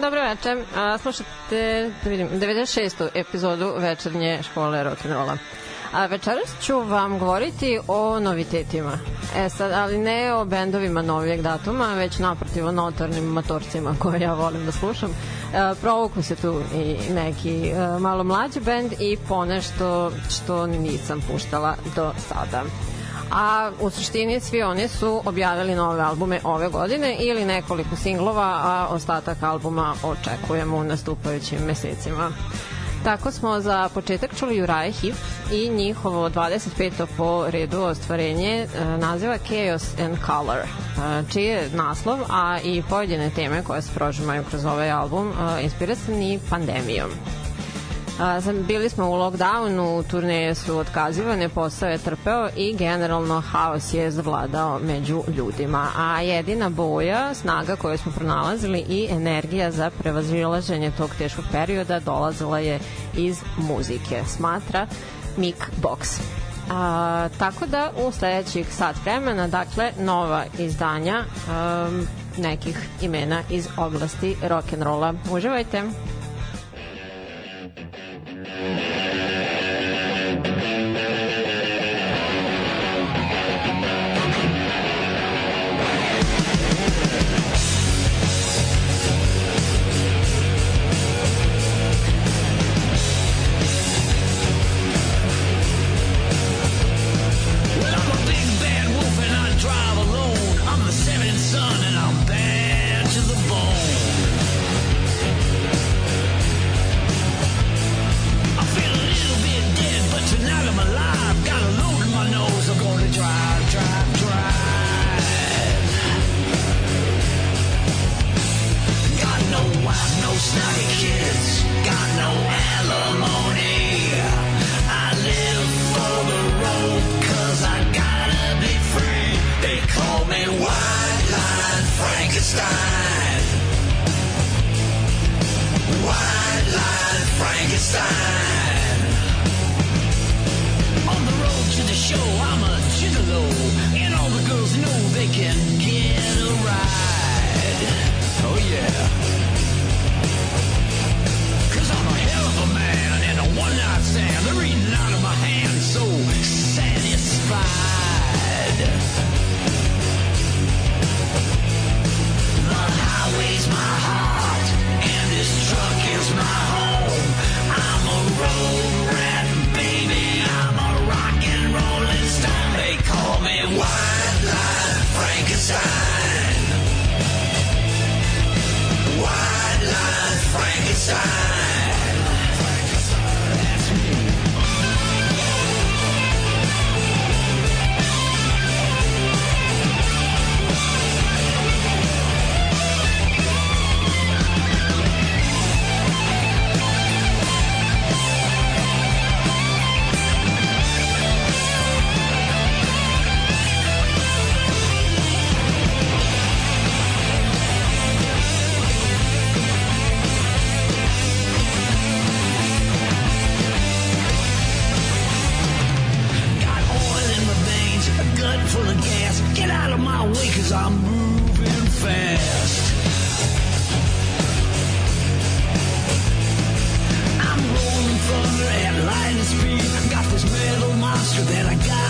Dobro večer, a, slušate, da vidim, 96. epizodu večernje škole rock'n'rolla. A večeras ću vam govoriti o novitetima. E sad, ali ne o bendovima novijeg datuma, već naprotiv o notornim motorcima koje ja volim da slušam. E, provuku se tu i neki e, malo mlađi bend i ponešto što nisam puštala do sada a u suštini svi oni su objavili nove albume ove godine ili nekoliko singlova, a ostatak albuma očekujemo u nastupajućim mesecima. Tako smo za početak čuli Uriah Heep i njihovo 25. po redu ostvarenje e, naziva Chaos and Color, e, čiji je naslov, a i pojedine teme koje se prožimaju kroz ovaj album e, inspirisani pandemijom. A, sam- bili smo u lockdownu, turneje su otkazivane, posao je trpeo i generalno haos je zavladao među ljudima. A jedina boja, snaga koju smo pronalazili i energija za prevazilaženje tog teškog perioda dolazila je iz muzike, smatra Mick Box. A, tako da u sledećih sat vremena, dakle, nova izdanja um, nekih imena iz oblasti rock'n'rolla. Uživajte! Mm-hmm. That I gotta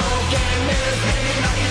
smoke and there's pain.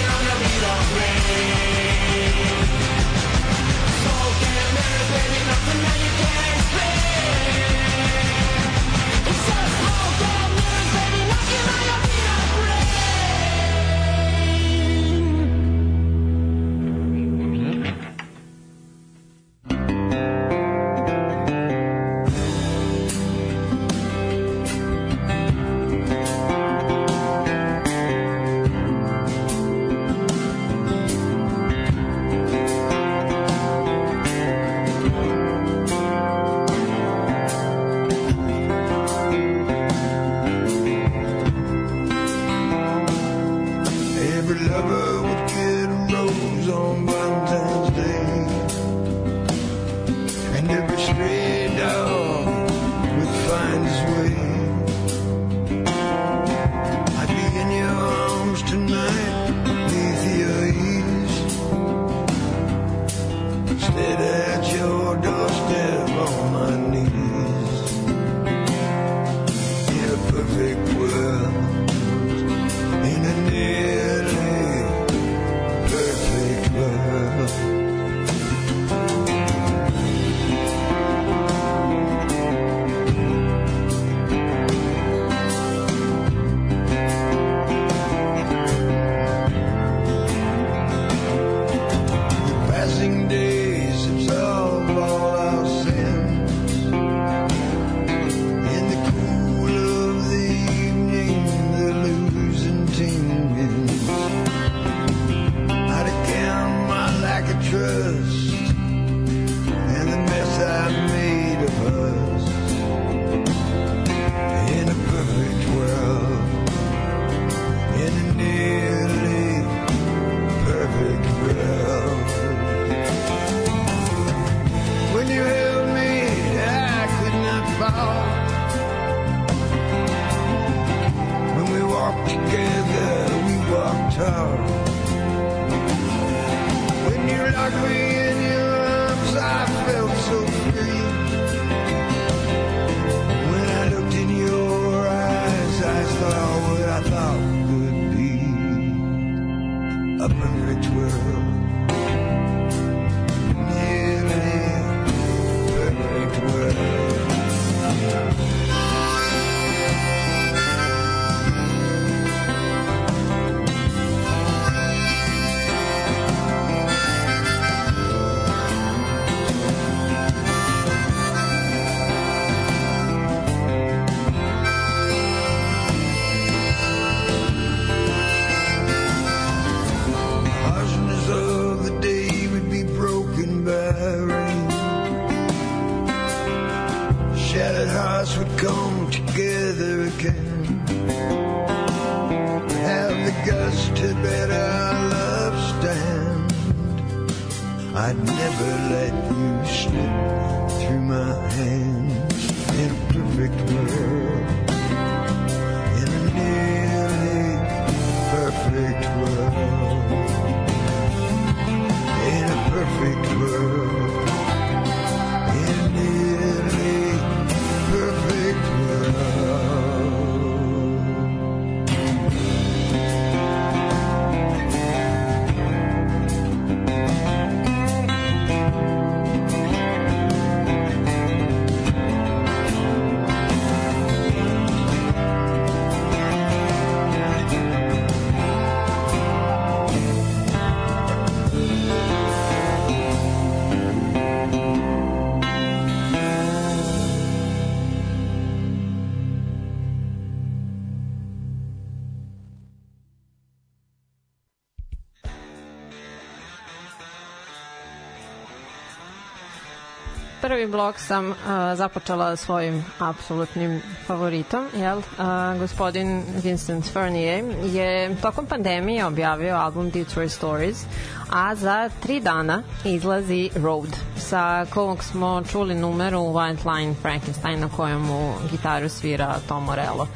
Prvi blok sam uh, započela svojim apsolutnim favoritom, jel? Uh, gospodin Vincent Fernier je tokom pandemije objavio album Detroit Stories, a za tri dana izlazi Road, sa kog smo čuli numeru White Line Frankenstein na kojem mu gitaru svira Tom Morello.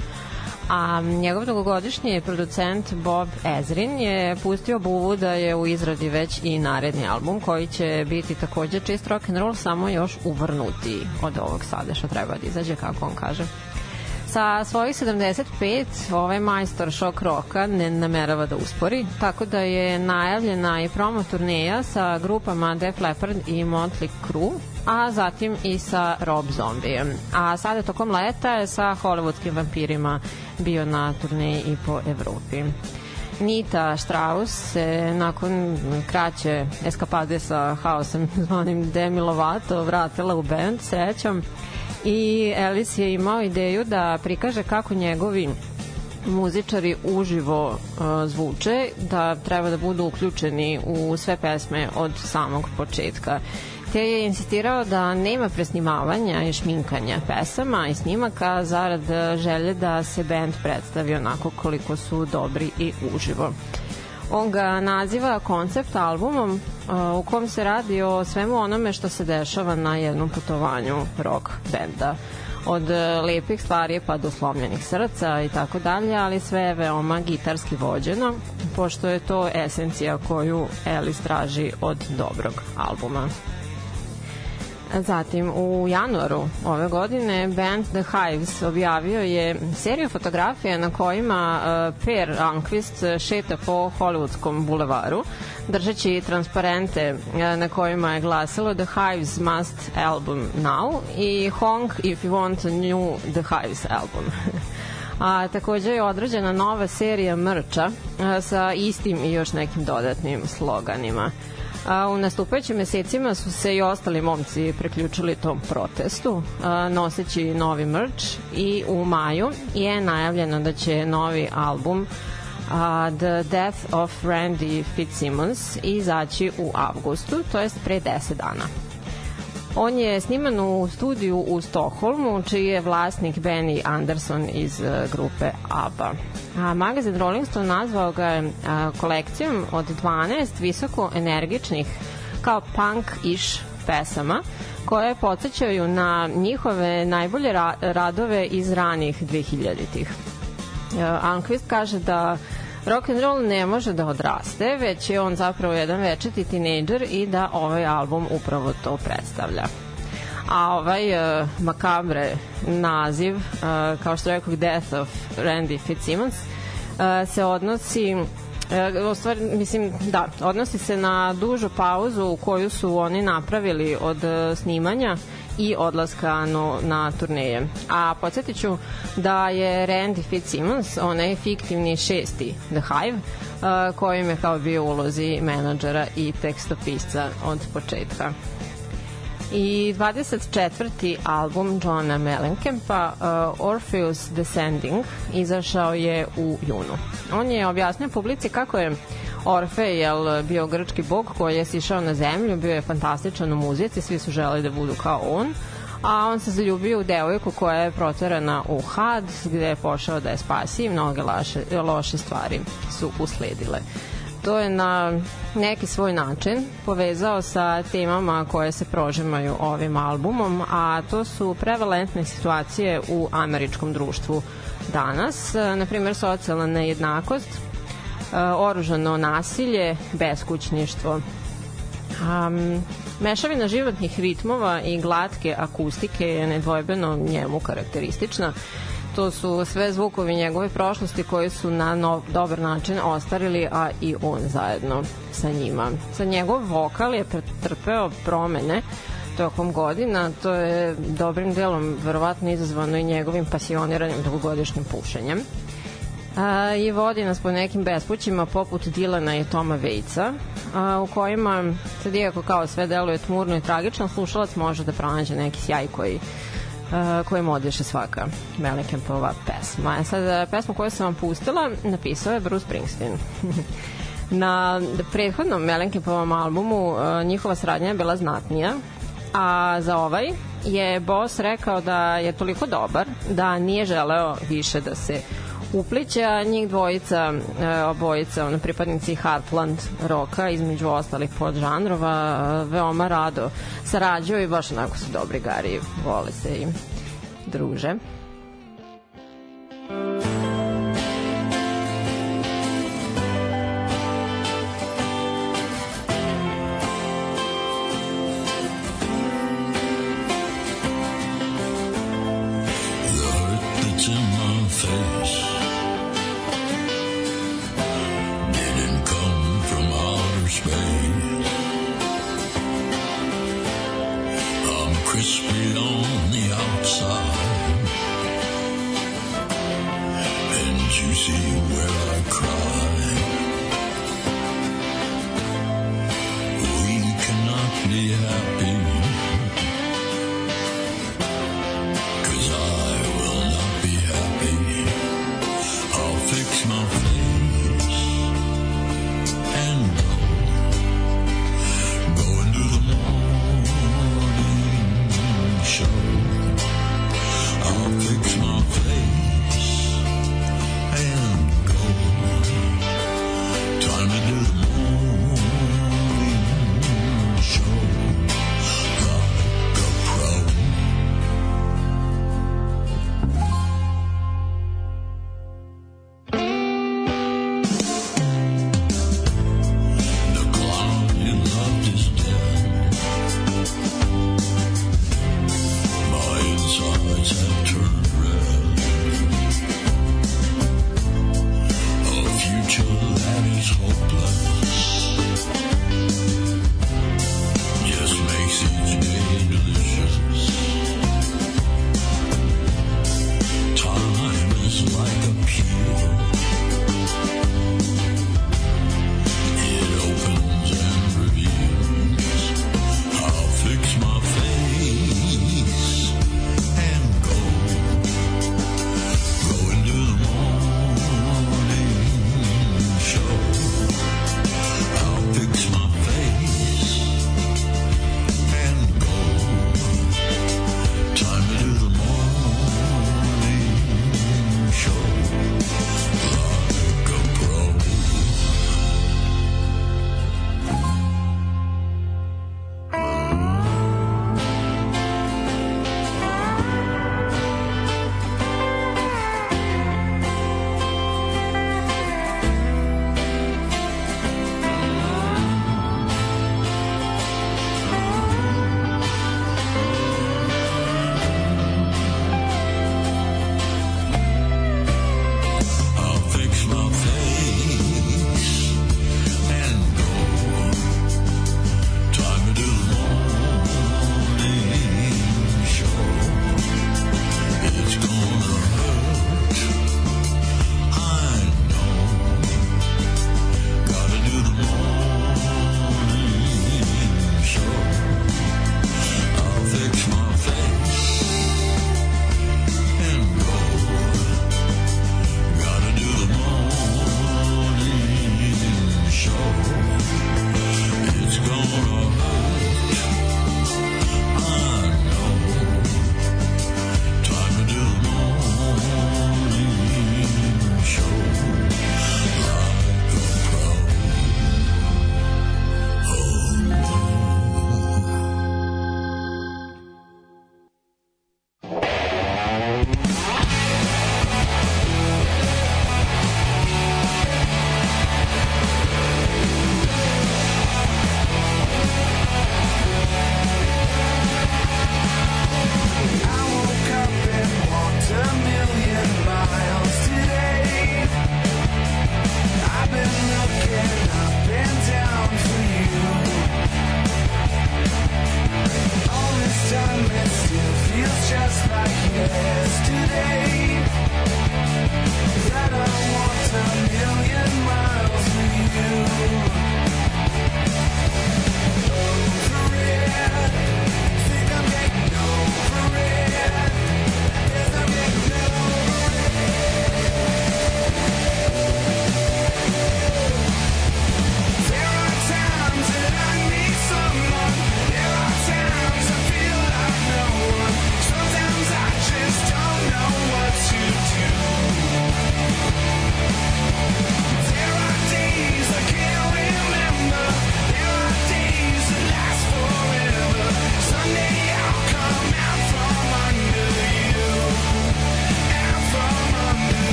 A njegov dugogodišnji producent Bob Ezrin je pustio buvu da je u izradi već i naredni album koji će biti takođe čist rock and roll samo još uvrnuti od ovog sada što treba da izađe kako on kaže. Sa svojih 75 ovaj majstor šok roka ne namerava da uspori, tako da je najavljena i promo turneja sa grupama Def Leppard i Motley Crue, a zatim i sa Rob Zombijem. A sada tokom leta je sa hollywoodskim vampirima bio na turneji i po Evropi. Nita Strauss se nakon kraće eskapade sa haosem zvanim Demi Lovato vratila u band, srećom, i Ellis je imao ideju da prikaže kako njegovi muzičari uživo uh, zvuče, da treba da budu uključeni u sve pesme od samog početka te je insistirao da nema presnimavanja i šminkanja pesama i snimaka zarad želje da se band predstavi onako koliko su dobri i uživo. On ga naziva koncept albumom uh, u kom se radi o svemu onome što se dešava na jednom putovanju rock benda. od e, lepih stvari pa do slomljenih srca i tako dalje, ali sve je veoma gitarski vođeno, pošto je to esencija koju Alice traži od dobrog albuma. Zatim, u januaru ove godine band The Hives objavio je seriju fotografija na kojima uh, Per Anquist šeta po Hollywoodskom bulevaru, držeći transparente uh, na kojima je glasilo The Hives must album now i Honk if you want a new The Hives album. A takođe je određena nova serija mrča a, sa istim i još nekim dodatnim sloganima. A, u nastupajućim mesecima su se i ostali momci preključili tom protestu, a, noseći novi mrč i u maju je najavljeno da će novi album a, The Death of Randy Fitzsimmons izaći u avgustu, to jest pre 10 dana. On je sniman u studiju u Stokholmu, čiji je vlasnik Benny Anderson iz e, grupe ABBA. A magazin Rolling Stone nazvao ga je a, kolekcijom od 12 visoko energičnih kao punk-ish pesama koje podsjećaju na njihove najbolje ra radove iz ranih 2000-ih. Anquist kaže da rock and roll ne može da odraste, već je on zapravo jedan večeti tinejdžer i da ovaj album upravo to predstavlja. A ovaj uh, makabre naziv, uh, kao što rekao Death of Randy Fitzsimmons, uh, se odnosi u stvari, mislim, da, odnosi se na dužu pauzu koju su oni napravili od e, snimanja i odlaska no, na turneje. A podsjetit ću da je Randy Fitzsimmons, onaj fiktivni šesti The Hive, uh, kojim je kao bio ulozi menadžera i tekstopisca od početka. I 24. album Johna Mellencampa uh, Orpheus Descending izašao je u junu. On je objasnio publici kako je Orfej jel, bio grčki bog koji je sišao na zemlju, bio je fantastičan u muzici, svi su želeli da budu kao on, a on se zaljubio u devojku koja je proterana u had, gde je pošao da je spasi i mnoge laše, loše stvari su usledile to je na neki svoj način povezao sa temama koje se prožimaju ovim albumom, a to su prevalentne situacije u američkom društvu danas, na primjer socijalna nejednakost, e, oružano nasilje, beskućništvo. Um, mešavina životnih ritmova i glatke akustike je nedvojbeno njemu karakteristična to su sve zvukovi njegove prošlosti koji su na nov, dobar način ostarili, a i on zajedno sa njima. Sa njegov vokal je pretrpeo promene tokom godina, to je dobrim delom verovatno izazvano i njegovim pasioniranim dugogodišnjim pušenjem. A, I vodi nas po nekim bespućima poput Dilana i Toma Vejca, a, u kojima, sad iako kao sve deluje tmurno i tragično, slušalac može da pronađe neki sjaj koji uh, koje modiše svaka Mellencamp-ova pesma. E sad, pesmu koju sam vam pustila napisao je Bruce Springsteen. Na prethodnom Mellenkampovom albumu uh, njihova sradnja je bila znatnija, a za ovaj je Boss rekao da je toliko dobar da nije želeo više da se upliće, a njih dvojica, e, obojica, ono, pripadnici Heartland roka, između ostalih podžanrova, e, veoma rado sarađuju i baš onako su dobri gari, vole se i druže.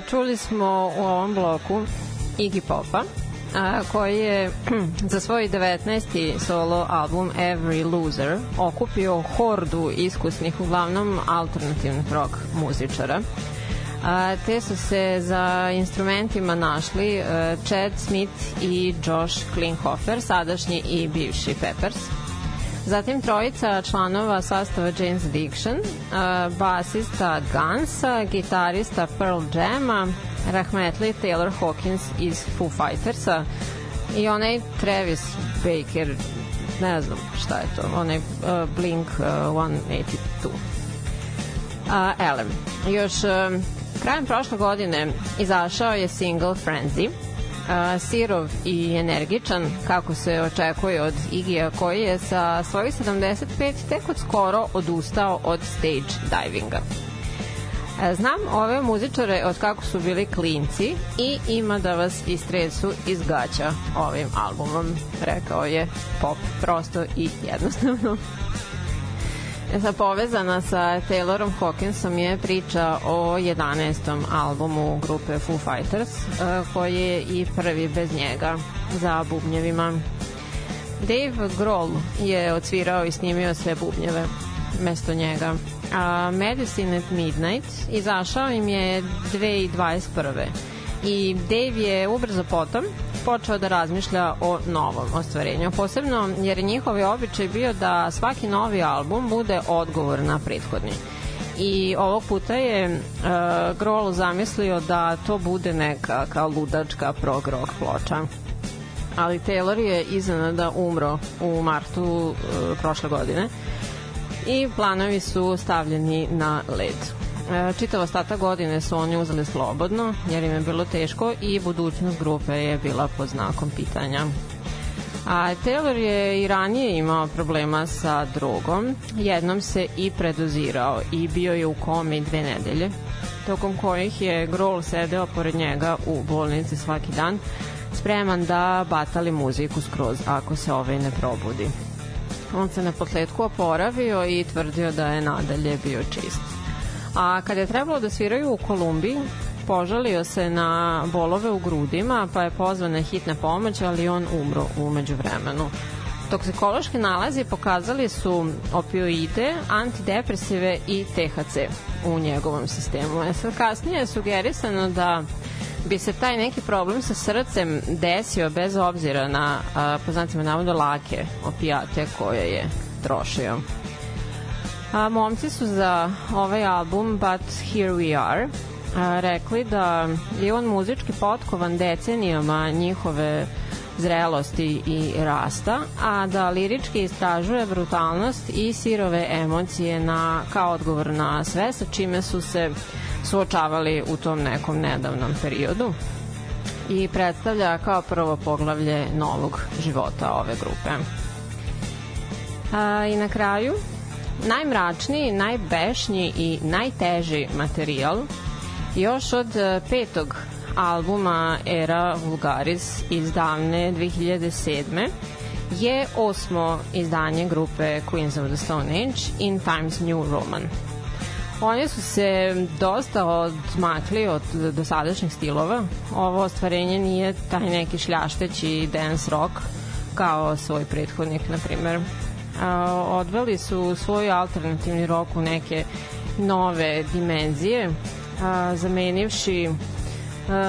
Čuli smo u ovom bloku Iggy Popa, a, koji je za svoj 19. solo album Every Loser okupio hordu iskusnih uglavnom alternativnih rock muzičara. A, te su se za instrumentima našli uh, Chad Smith i Josh Klinghoffer, sadašnji i bivši Peppers. Zatim trojica članova sastava James Addiction, uh, basista Gunsa, gitarista Pearl Jama, rahmetli Taylor Hawkins iz Foo Fightersa i onaj Travis Baker, ne znam šta je to, onaj uh, Blink uh, 182. Uh, Elem. Još uh, krajem prošle godine izašao je single Frenzy, sirov i energičan, kako se očekuje od Igija, koji je sa svojih 75 tek od skoro odustao od stage divinga. E, Znam ove muzičare od kako su bili klinci i ima da vas istresu iz gaća ovim albumom, rekao je pop, prosto i jednostavno. Povezana sa Taylorom Hawkinsom je priča o 11. albumu grupe Foo Fighters, e, koji je i prvi bez njega za bubnjevima. Dave Grohl je odsvirao i snimio sve bubnjeve mesto njega. A Medicine at Midnight izašao im je 2021. I Dave je ubrzo potom počeo da razmišlja o novom ostvarenju. Posebno jer je njihov običaj bio da svaki novi album bude odgovor na prethodni. I ovog puta je uh, Grohl zamislio da to bude neka kao ludačka prog rock ploča ali Taylor je iznenada umro u martu uh, prošle godine i planovi su stavljeni na led. E, čitava stata godine su oni uzeli slobodno jer im je bilo teško i budućnost grupe je bila pod znakom pitanja. A Taylor je i ranije imao problema sa drogom, jednom se i predozirao i bio je u komi dve nedelje, tokom kojih je Grohl sedeo pored njega u bolnici svaki dan, spreman da batali muziku skroz ako se ovaj ne probudi. On se na posledku oporavio i tvrdio da je nadalje bio čist. A kada je trebalo da sviraju u Kolumbiji, požalio se na bolove u grudima, pa je pozvana hitna pomoć, ali on umro umeđu vremenu. Toksikološki nalazi pokazali su opioide, antidepresive i THC u njegovom sistemu. E sad kasnije je sugerisano da bi se taj neki problem sa srcem desio bez obzira na, a, po znacima lake opijate koje je trošio. A, momci su za ovaj album But Here We Are a, rekli da je on muzički potkovan decenijama njihove zrelosti i rasta, a da lirički istražuje brutalnost i sirove emocije na, kao odgovor na sve sa čime su se suočavali u tom nekom nedavnom periodu i predstavlja kao prvo poglavlje novog života ove grupe. A, I na kraju, najmračniji, najbešnji i najteži materijal još od e, petog albuma Era Vulgaris iz davne 2007 je osmo izdanje grupe Queens of the Stone Age In Times New Roman. Oni su se dosta odmakli od dosadašnjih stilova. Ovo ostvarenje nije taj neki šljašteći dance rock kao svoj prethodnik, na primer. Odveli su svoj alternativni rock u neke nove dimenzije, zamenivši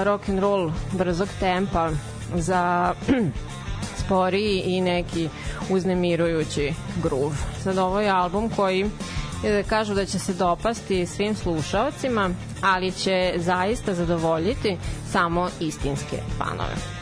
rock and roll brzog tempa za sporiji i neki uznemirujući groove. Sad ovo je album koji e, kažu da će se dopasti svim slušalcima, ali će zaista zadovoljiti samo istinske fanove.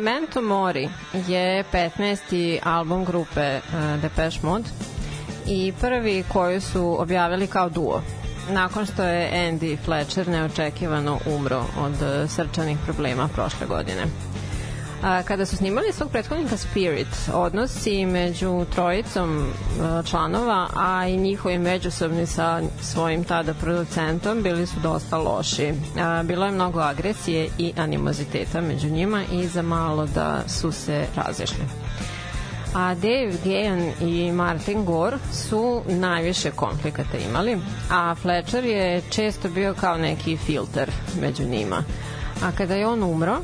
Memento Mori je 15. album grupe uh, Depeche Mode i prvi koji su objavili kao duo nakon što je Andy Fletcher neočekivano umro od uh, srčanih problema prošle godine. Kada su snimali svog prethodnika Spirit, odnosi među trojicom a, članova, a i njihovi međusobni sa svojim tada producentom bili su dosta loši. Bilo je mnogo agresije i animoziteta među njima i za malo da su se razišli a Dave Gahan i Martin Gore su najviše konflikata imali, a Fletcher je često bio kao neki filter među njima. A kada je on umro,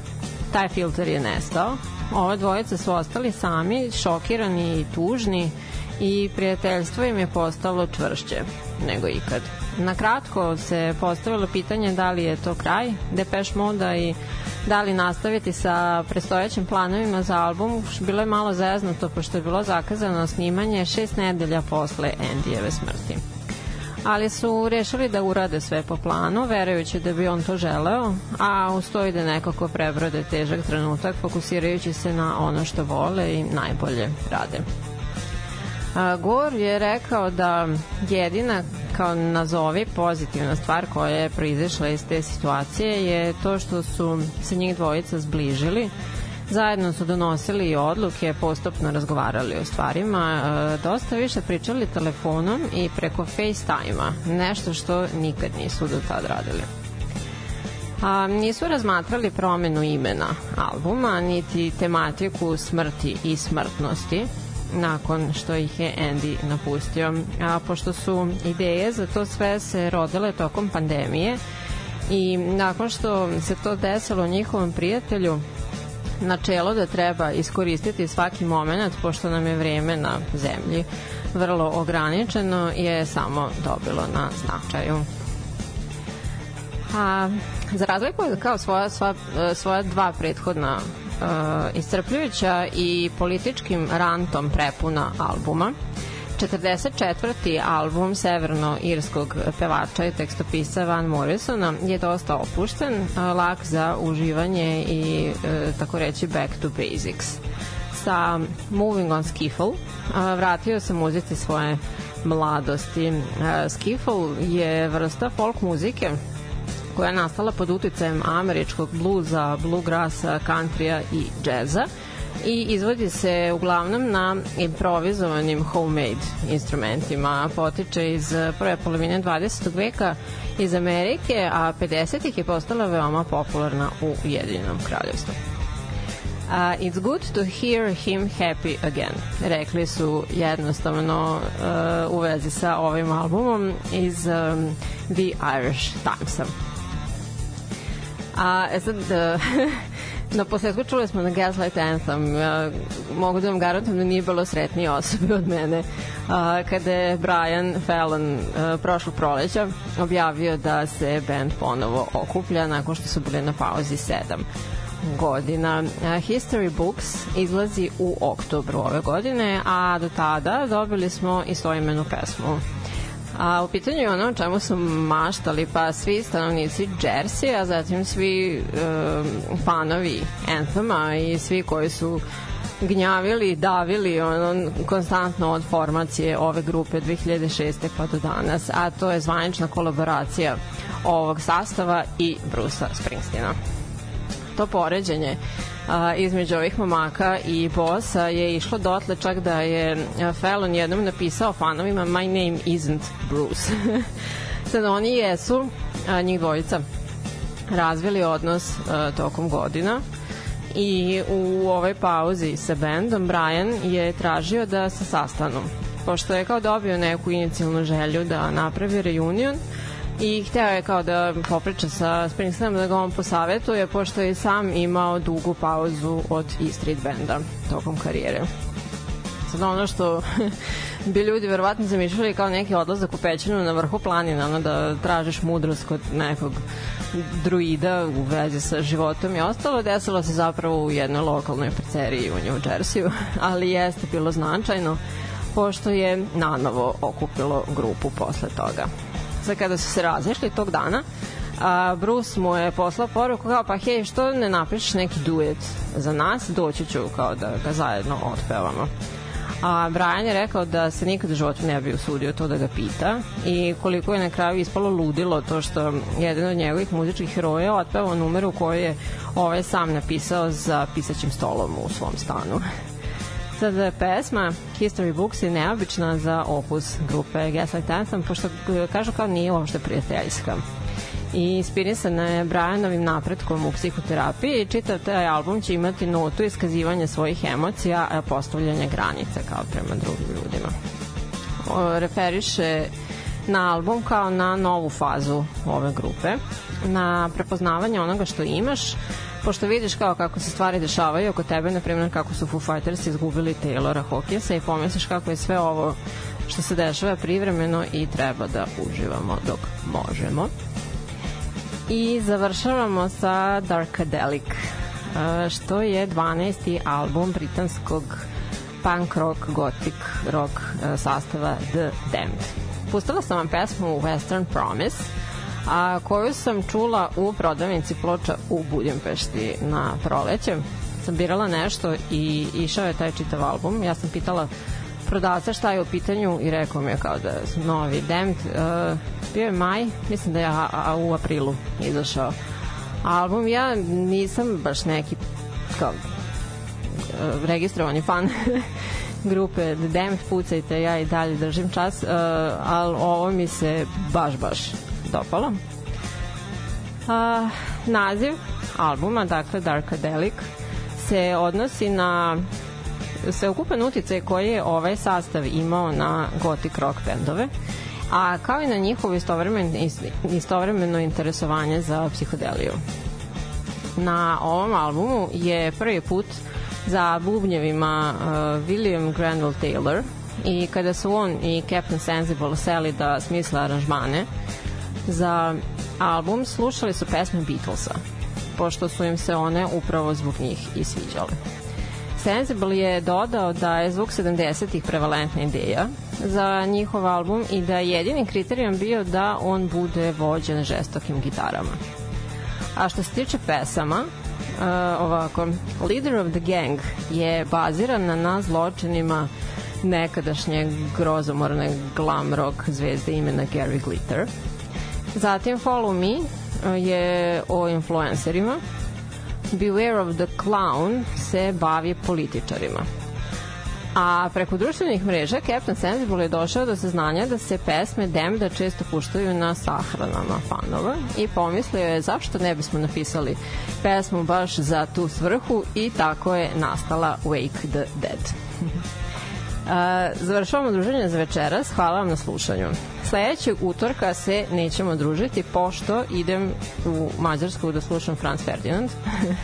taj filter je nestao. Ova dvojica su ostali sami, šokirani i tužni i prijateljstvo im je postalo čvršće nego ikad. Na kratko se postavilo pitanje da li je to kraj Depeche Moda i da li nastaviti sa prestojećim planovima za album, bilo je malo zeznuto pošto je bilo zakazano snimanje šest nedelja posle Endijeve smrti ali su rešili da urade sve po planu, verujući da bi on to želeo, a uz to i da nekako prebrode težak trenutak, fokusirajući se na ono što vole i najbolje rade. Gor je rekao da jedina kao nazovi pozitivna stvar koja je proizašla iz te situacije je to što su se njih dvojica zbližili Zajedno su donosili odluke, postupno razgovarali o stvarima, e, dosta više pričali telefonom i preko FaceTime-a, nešto što nikad nisu do tad radili. A, nisu razmatrali promenu imena albuma, niti tematiku smrti i smrtnosti, nakon što ih je Andy napustio. A pošto su ideje za to sve se rodile tokom pandemije i nakon što se to desilo njihovom prijatelju, načelo da treba iskoristiti svaki moment pošto nam je vreme na zemlji vrlo ograničeno je samo dobilo na značaju. A, za razliku od kao svoja, sva, svoja dva prethodna uh, iscrpljujuća i političkim rantom prepuna albuma, 44. album severno-irskog pevača i tekstopisa Van Morrisona je dosta opušten, lak za uživanje i e, tako reći back to basics. Sa Moving on Skiffle vratio se muzici svoje mladosti. Skiffle je vrsta folk muzike koja je nastala pod uticajem američkog bluza, bluegrassa, countrya i džeza i izvodi se uglavnom na improvizovanim homemade instrumentima. Potiče iz prve polovine 20. veka iz Amerike, a 50-ih je postala veoma popularna u Jedinom kraljevstvu. Uh, it's good to hear him happy again, rekli su jednostavno uh, u vezi sa ovim albumom iz um, The Irish Timesa. A e sad, uh, Na posledku čuli smo na Gaslight Anthem. Ja, mogu da vam garantujem da nije bilo sretnije osobe od mene. A, kada je Brian Fallon a, prošlo proleća objavio da se band ponovo okuplja nakon što su bili na pauzi sedam godina. History Books izlazi u oktobru ove godine, a do tada dobili smo i svojimenu pesmu A u pitanju je ono čemu su maštali pa svi stanovnici Jersey, a zatim svi um, fanovi Anthema i svi koji su gnjavili, davili ono, konstantno od formacije ove grupe 2006. pa do danas, a to je zvanična kolaboracija ovog sastava i Brusa Springsteena. To poređenje a, između ovih momaka i bosa je išlo dotle čak da je Fallon jednom napisao fanovima My name isn't Bruce. Sad oni jesu, a, njih dvojica, razvili odnos a, tokom godina i u ovoj pauzi sa bendom Brian je tražio da se sastanu pošto je kao dobio neku inicijalnu želju da napravi reunion i hteo je kao da popriča sa Springsteenom da ga on posavetuje pošto je sam imao dugu pauzu od E Street benda tokom karijere. Sad ono što bi ljudi verovatno zamišljali kao neki odlazak u pećinu na vrhu planina, ono da tražiš mudrost kod nekog druida u vezi sa životom i ostalo, desilo se zapravo u jednoj lokalnoj pizzeriji u New Jerseyu, ali jeste bilo značajno pošto je nanovo okupilo grupu posle toga. Sad kada su se razišli tog dana, A Bruce mu je poslao poruku kao pa hej što ne napišeš neki duet za nas, doći ću kao da ga zajedno otpevamo. A Brian je rekao da se nikad u životu ne bi usudio to da ga pita i koliko je na kraju ispalo ludilo to što jedan od njegovih muzičkih heroja otpevao numeru koju je ovaj sam napisao za pisaćim stolom u svom stanu. Sada je pesma History Books je neobična za opus grupe Gaslight Anthem, pošto e, kažu kao nije uopšte prijateljska i inspirisana je Brianovim napretkom u psihoterapiji i čitav taj album će imati notu iskazivanja svojih emocija, a postavljanja granice kao prema drugim ljudima. O, referiše na album kao na novu fazu ove grupe, na prepoznavanje onoga što imaš, pošto vidiš kao kako se stvari dešavaju oko tebe, na primjer kako su Foo Fighters izgubili Taylora Hawkinsa i pomisliš kako je sve ovo što se dešava privremeno i treba da uživamo dok možemo. I završavamo sa Darkadelic, e, što je 12. album britanskog punk rock, gothic rock e, sastava The Damned. Pustila sam vam pesmu Western Promise, a koju sam čula u prodavnici ploča u Budimpešti na proleće. Sam birala nešto i išao je taj čitav album. Ja sam pitala prodavca šta je u pitanju i rekao mi je kao da su novi Damned. Uh, bio je maj, mislim da je a, a, u aprilu izašao album. Ja nisam baš neki kao uh, registrovani fan grupe Damned, pucajte, ja i dalje držim čas, uh, ali ovo mi se baš, baš dopalo. Uh, naziv albuma, dakle Darkadelic, se odnosi na sveukupan uticaj koji je ovaj sastav imao na gothic rock bendove, a kao i na njihovo istovremeno, istovremeno interesovanje za psihodeliju. Na ovom albumu je prvi put za bubnjevima uh, William Granville Taylor i kada su on i Captain Sensible seli da smisle aranžmane za album slušali su pesme Beatlesa pošto su im se one upravo zbog njih i sviđale. Sensible je dodao da je zvuk 70-ih prevalentna ideja za njihov album i da je jedini kriterijum bio da on bude vođen žestokim gitarama. A što se tiče pesama, uh, ovako, Leader of the Gang je baziran na zločinima nekadašnje grozomorne glam rock zvezde imena Gary Glitter. Zatim Follow Me uh, je o influencerima. Beware of the Clown se bavi političarima. A preko društvenih mreža Captain Sensible je došao do saznanja da se pesme Demda često puštaju na sahranama fanova i pomislio je zašto ne bismo napisali pesmu baš za tu svrhu i tako je nastala Wake the Dead. Završavamo druženje za večeras. Hvala vam na slušanju. Sledećeg utorka se nećemo družiti pošto idem u Mađarsku da slušam Franz Ferdinand.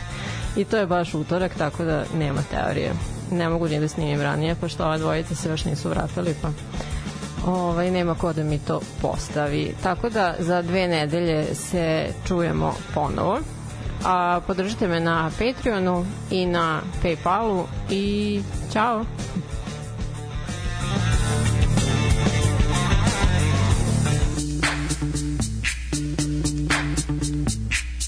I to je baš utorak, tako da nema teorije. Ne mogu ni da snimim ranije, pošto ova dvojica se još nisu vratili, pa ovaj, nema ko da mi to postavi. Tako da za dve nedelje se čujemo ponovo. A podržite me na Patreonu i na Paypalu i ćao!